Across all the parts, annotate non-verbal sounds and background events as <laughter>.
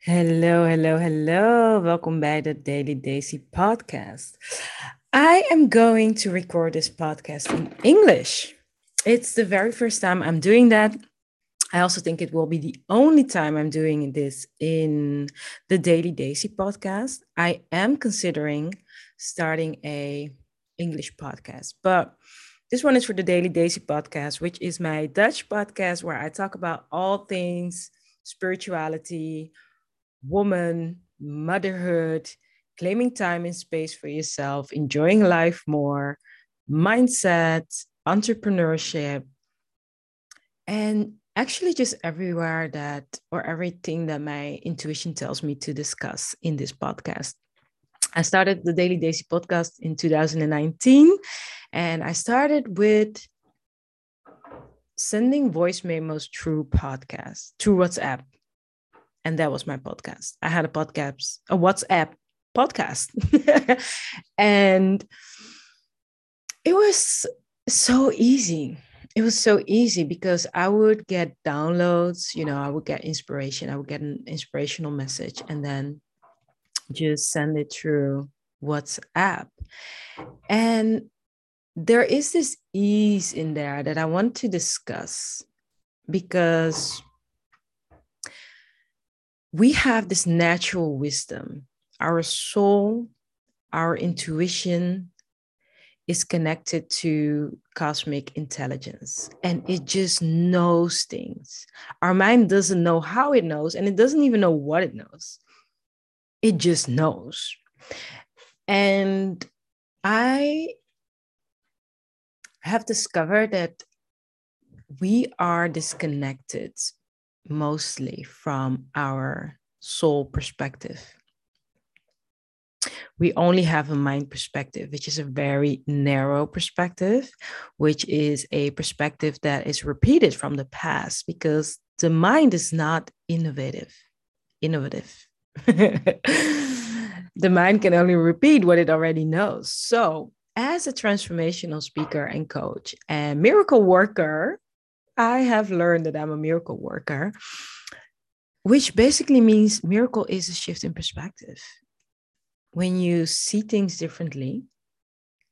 Hello, hello, hello. Welkom bij de Daily Daisy podcast. I am going to record this podcast in English. It's the very first time I'm doing that. I also think it will be the only time I'm doing this in the Daily Daisy podcast. I am considering starting a English podcast, but this one is for the Daily Daisy podcast, which is my Dutch podcast where I talk about all things spirituality, woman, motherhood, claiming time and space for yourself, enjoying life more, mindset, entrepreneurship, and actually just everywhere that or everything that my intuition tells me to discuss in this podcast. I started the Daily Daisy podcast in 2019 and I started with sending voice memos through podcast, through WhatsApp. And that was my podcast. I had a podcast, a WhatsApp podcast. <laughs> and it was so easy it was so easy because I would get downloads, you know, I would get inspiration, I would get an inspirational message and then just send it through WhatsApp. And there is this ease in there that I want to discuss because we have this natural wisdom, our soul, our intuition, is connected to cosmic intelligence and it just knows things. Our mind doesn't know how it knows and it doesn't even know what it knows. It just knows. And I have discovered that we are disconnected mostly from our soul perspective we only have a mind perspective, which is a very narrow perspective, which is a perspective that is repeated from the past because the mind is not innovative. Innovative. <laughs> the mind can only repeat what it already knows. So, as a transformational speaker and coach and miracle worker, I have learned that I'm a miracle worker, which basically means miracle is a shift in perspective when you see things differently,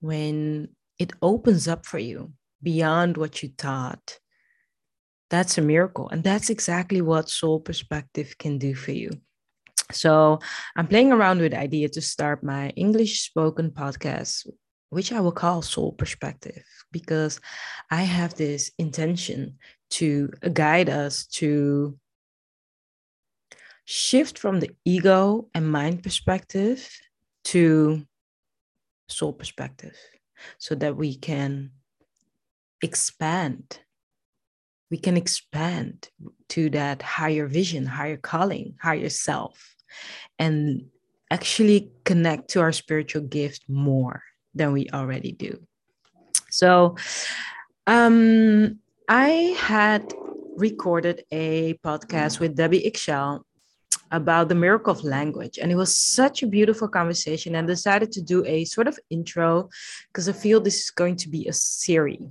when it opens up for you beyond what you thought, that's a miracle. And that's exactly what soul perspective can do for you. So I'm playing around with the idea to start my English spoken podcast, which I will call Soul Perspective, because I have this intention to guide us to shift from the ego and mind perspective to soul perspective so that we can expand. We can expand to that higher vision higher calling higher self and actually connect to our spiritual gift more than we already do. So um i had recorded a podcast with debbie Ixchel about the miracle of language. And it was such a beautiful conversation and decided to do a sort of intro because I feel this is going to be a series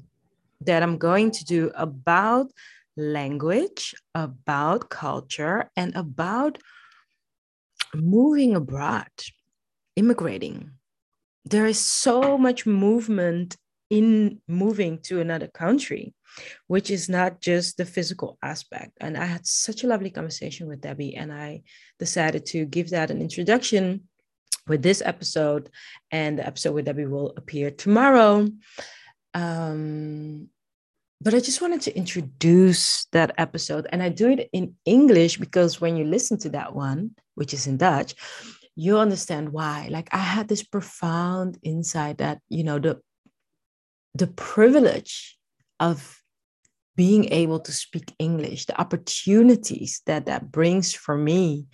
that I'm going to do about language, about culture, and about moving abroad, immigrating. There is so much movement in moving to another country which is not just the physical aspect. And I had such a lovely conversation with Debbie, and I decided to give that an introduction with this episode. And the episode with Debbie will appear tomorrow. Um, but I just wanted to introduce that episode, and I do it in English because when you listen to that one, which is in Dutch, you understand why. Like I had this profound insight that you know the the privilege of being able to speak English, the opportunities that that brings for me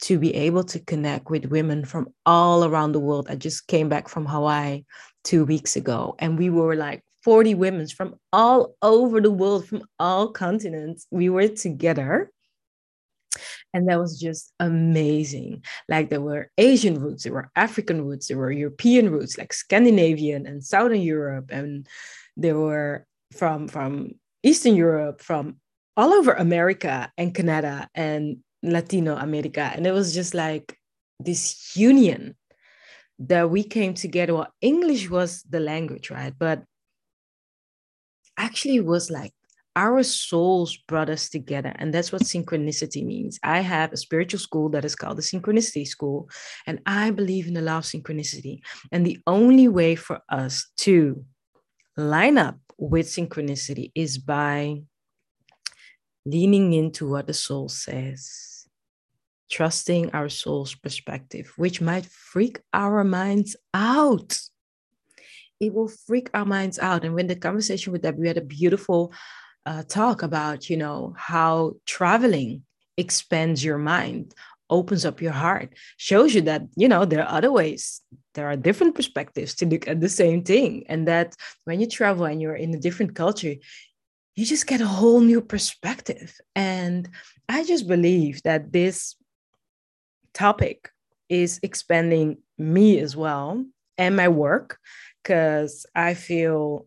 to be able to connect with women from all around the world. I just came back from Hawaii two weeks ago, and we were like 40 women from all over the world, from all continents. We were together. And that was just amazing. Like there were asian roots there were african roots there were european roots like scandinavian and southern europe and there were from from eastern europe from all over america and canada and latino america. And it was just like this union that we came together. Well english was the language right? But actually was like our souls brought us together and that's what synchronicity means. I have a spiritual school that is called the synchronicity school and i believe in the law of synchronicity. And the only way for us to line up with synchronicity is by leaning into what the soul says trusting our soul's perspective which might freak our minds out. It will freak our minds out. And when the conversation with that we had a beautiful uh, talk about, you know, how traveling expands your mind, opens up your heart, shows you that, you know, there are other ways, there are different perspectives to look at the same thing. And that when you travel and you're in a different culture, you just get a whole new perspective. And I just believe that this topic is expanding me as well and my work because I feel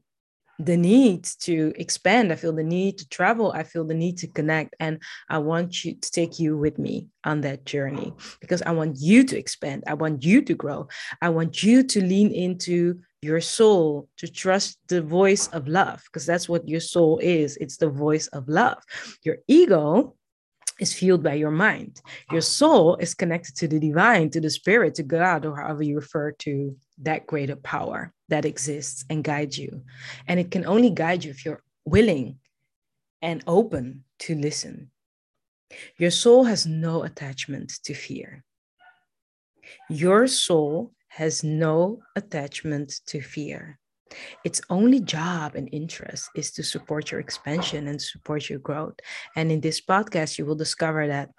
the need to expand. I feel the need to travel. I feel the need to connect. And I want you to take you with me on that journey because I want you to expand. I want you to grow. I want you to lean into your soul, to trust the voice of love because that's what your soul is. It's the voice of love. Your ego is fueled by your mind. Your soul is connected to the divine, to the spirit, to God, or however you refer to that greater power that exists and guides you. And it can only guide you if you're willing and open to listen. Your soul has no attachment to fear. Your soul has no attachment to fear. Its only job and interest is to support your expansion and support your growth. And in this podcast, you will discover that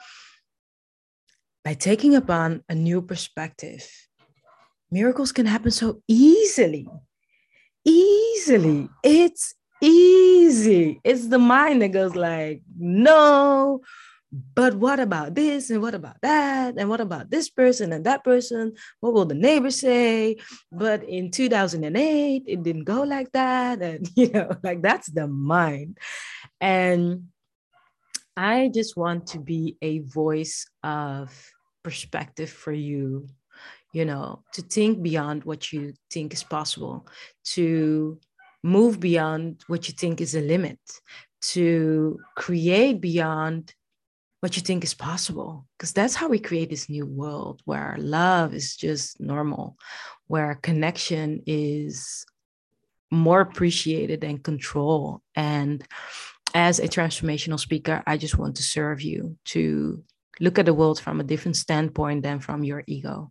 by taking upon a new perspective, miracles can happen so easily. Easily. It's easy. It's the mind that goes like, no, but what about this and what about that and what about this person and that person? What will the neighbor say? But in 2008 it didn't go like that and <laughs> you know like that's the mind. And i just want to be a voice of perspective for you you know to think beyond what you think is possible to move beyond what you think is a limit to create beyond what you think is possible because that's how we create this new world where love is just normal where connection is more appreciated than control. And as a transformational speaker i just want to serve you to look at the world from a different standpoint than from your ego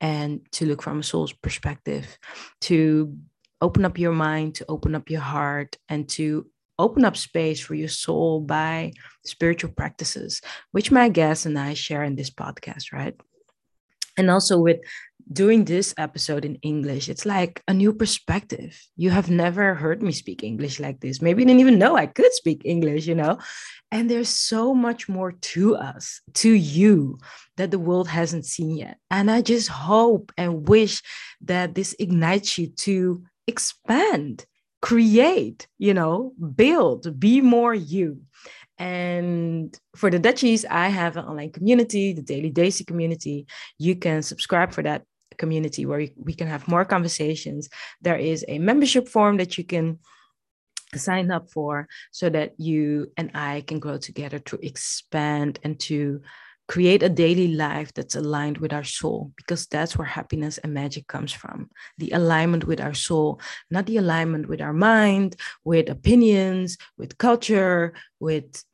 and to look from a soul's perspective to open up your mind to open up your heart and to open up space for your soul by spiritual practices, which my guests and I share in this podcast, right? And also with doing this episode in English, it's like a new perspective. You have never heard me speak English like this. Maybe you didn't even know I could speak English, you know? And there's so much more to us, to you, that the world hasn't seen yet. And I just hope and wish that this ignites you to expand create, you know, build, be more you. And for the Dutchies, I have an online community, the Daily Daisy community. You can subscribe for that community where we can have more conversations. There is a membership form that you can sign up for so that you and I can grow together to expand and to create a daily life that's aligned with our soul because that's where happiness and magic comes from the alignment with our soul not the alignment with our mind with opinions with culture with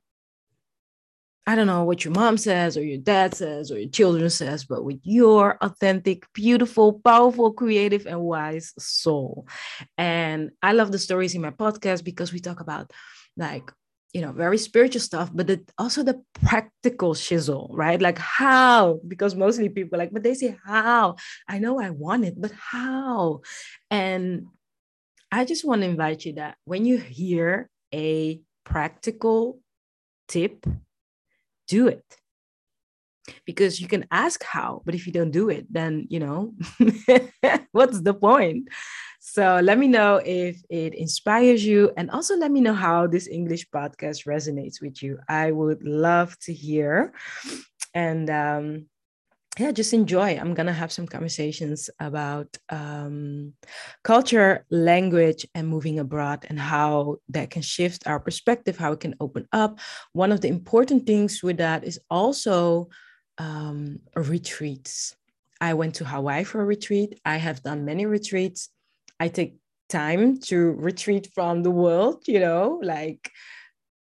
I don't know what your mom says or your dad says or your children says, but with your authentic, beautiful, powerful, creative, and wise soul. And I love the stories in my podcast because we talk about like you know very spiritual stuff but the, also the practical shizzle right? Like how? Because mostly people like but they say how? I know i want it but how? And i just want to invite you that when you hear a practical tip do it. Because you can ask how but if you don't do it then you know <laughs> what's the point so let me know if it inspires you and also let me know how this english podcast resonates with you i would love to hear and um yeah just enjoy i'm gonna have some conversations about um, culture language and moving abroad and how that can shift our perspective how it can open up one of the important things with that is also um, retreats. I went to Hawaii for a retreat. I have done many retreats. I take time to retreat from the world, you know, like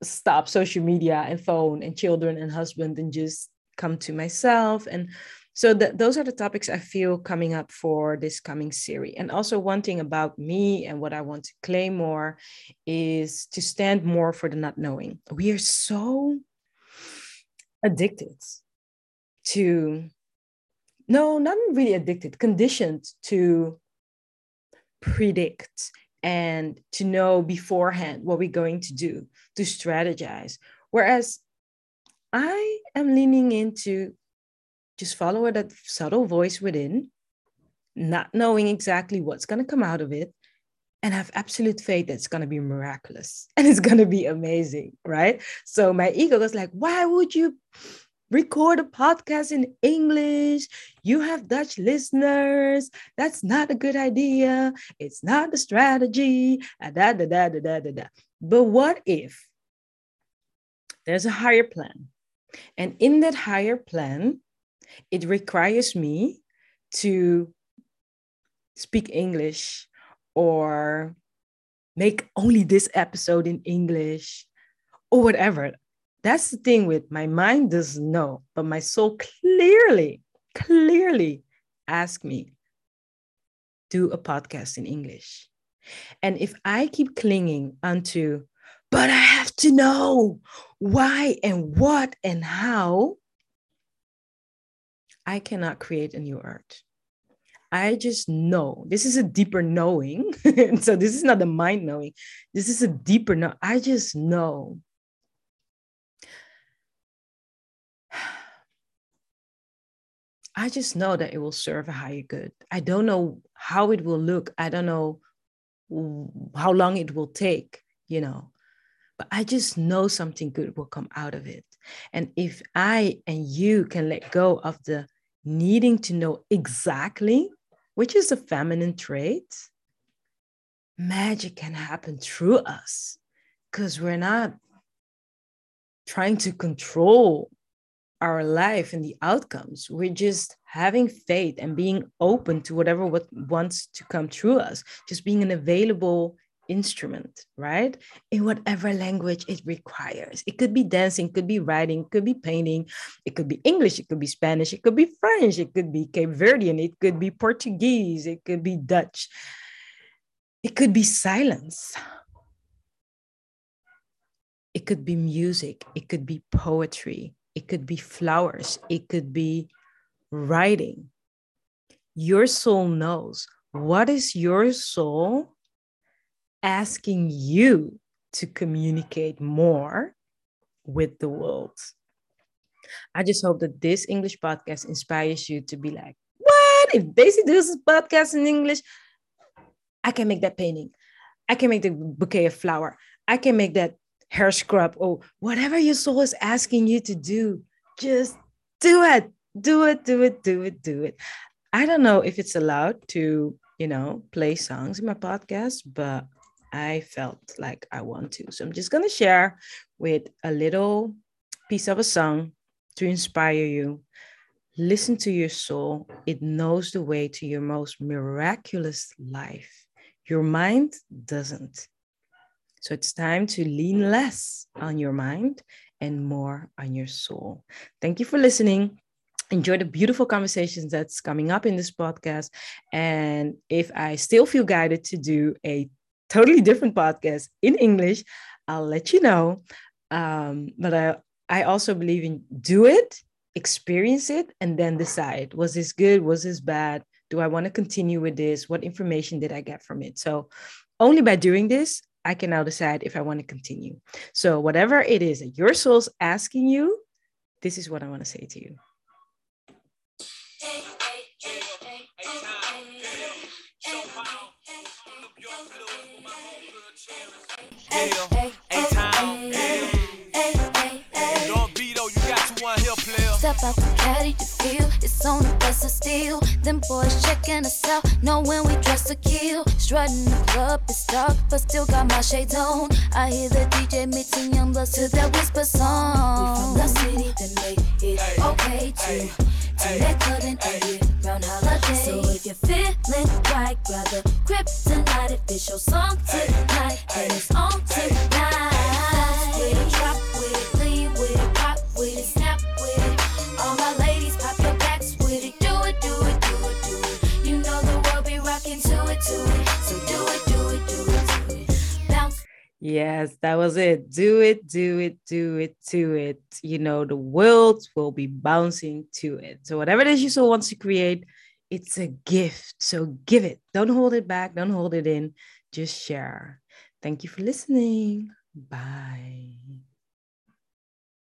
stop social media and phone and children and husband and just come to myself. And so that those are the topics I feel coming up for this coming series. And also one thing about me and what I want to claim more is to stand more for the not knowing. We are so addicted to no not really addicted conditioned to predict and to know beforehand what we're going to do to strategize. Whereas i am leaning into just follow that subtle voice within not knowing exactly what's going to come out of it and have absolute faith that it's going to be miraculous <laughs> and it's going to be amazing right? So my ego goes like why would you record a podcast in English. You have Dutch listeners. That's not a good idea. It's not the strategy. Ah, da, da, da, da, da, da, da. But what if there's a higher plan? And in that higher plan, it requires me to speak English or make only this episode in English or whatever. That's the thing with my mind doesn't know, but my soul clearly, clearly ask me, do a podcast in English. And if I keep clinging onto, but I have to know why and what and how, I cannot create a new art. I just know this is a deeper knowing. <laughs> so this is not the mind knowing. This is a deeper know. I just know I just know that it will serve a higher good. I don't know how it will look. I don't know how long it will take, you know, but I just know something good will come out of it. And if I and you can let go of the needing to know exactly, which is a feminine trait, magic can happen through us because we're not trying to control our life and the outcomes. We're just having faith and being open to whatever what wants to come through us, just being an available instrument, right? In whatever language it requires. It could be dancing, could be writing, could be painting, it could be English, it could be Spanish, it could be French, it could be Cape Verdean, it could be Portuguese, it could be Dutch. It could be silence. It could be music, it could be poetry, it could be flowers, it could be writing. Your soul knows what is your soul asking you to communicate more with the world. I just hope that this English podcast inspires you to be like, what? If Daisy does this podcast in English, I can make that painting. I can make the bouquet of flower. I can make that hair scrub or whatever your soul is asking you to do, just do it. Do it, do it, do it, do it. I don't know if it's allowed to, you know, play songs in my podcast, but I felt like I want to. So I'm just going to share with a little piece of a song to inspire you. Listen to your soul. It knows the way to your most miraculous life. Your mind doesn't. So it's time to lean less on your mind and more on your soul. Thank you for listening. Enjoy the beautiful conversations that's coming up in this podcast. And if I still feel guided to do a totally different podcast in English, I'll let you know. Um, but I, I also believe in do it, experience it, and then decide was this good? Was this bad? Do I want to continue with this? What information did I get from it? So, only by doing this, I can now decide if I want to continue. So, whatever it is that your soul's asking you, this is what I want to say to you Step out the caddy to feel it's on the bus of steel. Them boys checking us out, knowing we dress to kill. Strutting the club, it's dark, but still got my shades on. I hear the DJ mixing Youngbloodz to that whisper song. We from the city that make it okay to make cutting a year round holiday. So if you're feeling right, grab the grip tonight. If it's your song tonight, and it's on tonight. Bounce with it, drop Yes, that was it. Do it, do it, do it, do it. You know, the world will be bouncing to it. So, whatever it is you so want to create, it's a gift. So, give it. Don't hold it back. Don't hold it in. Just share. Thank you for listening. Bye.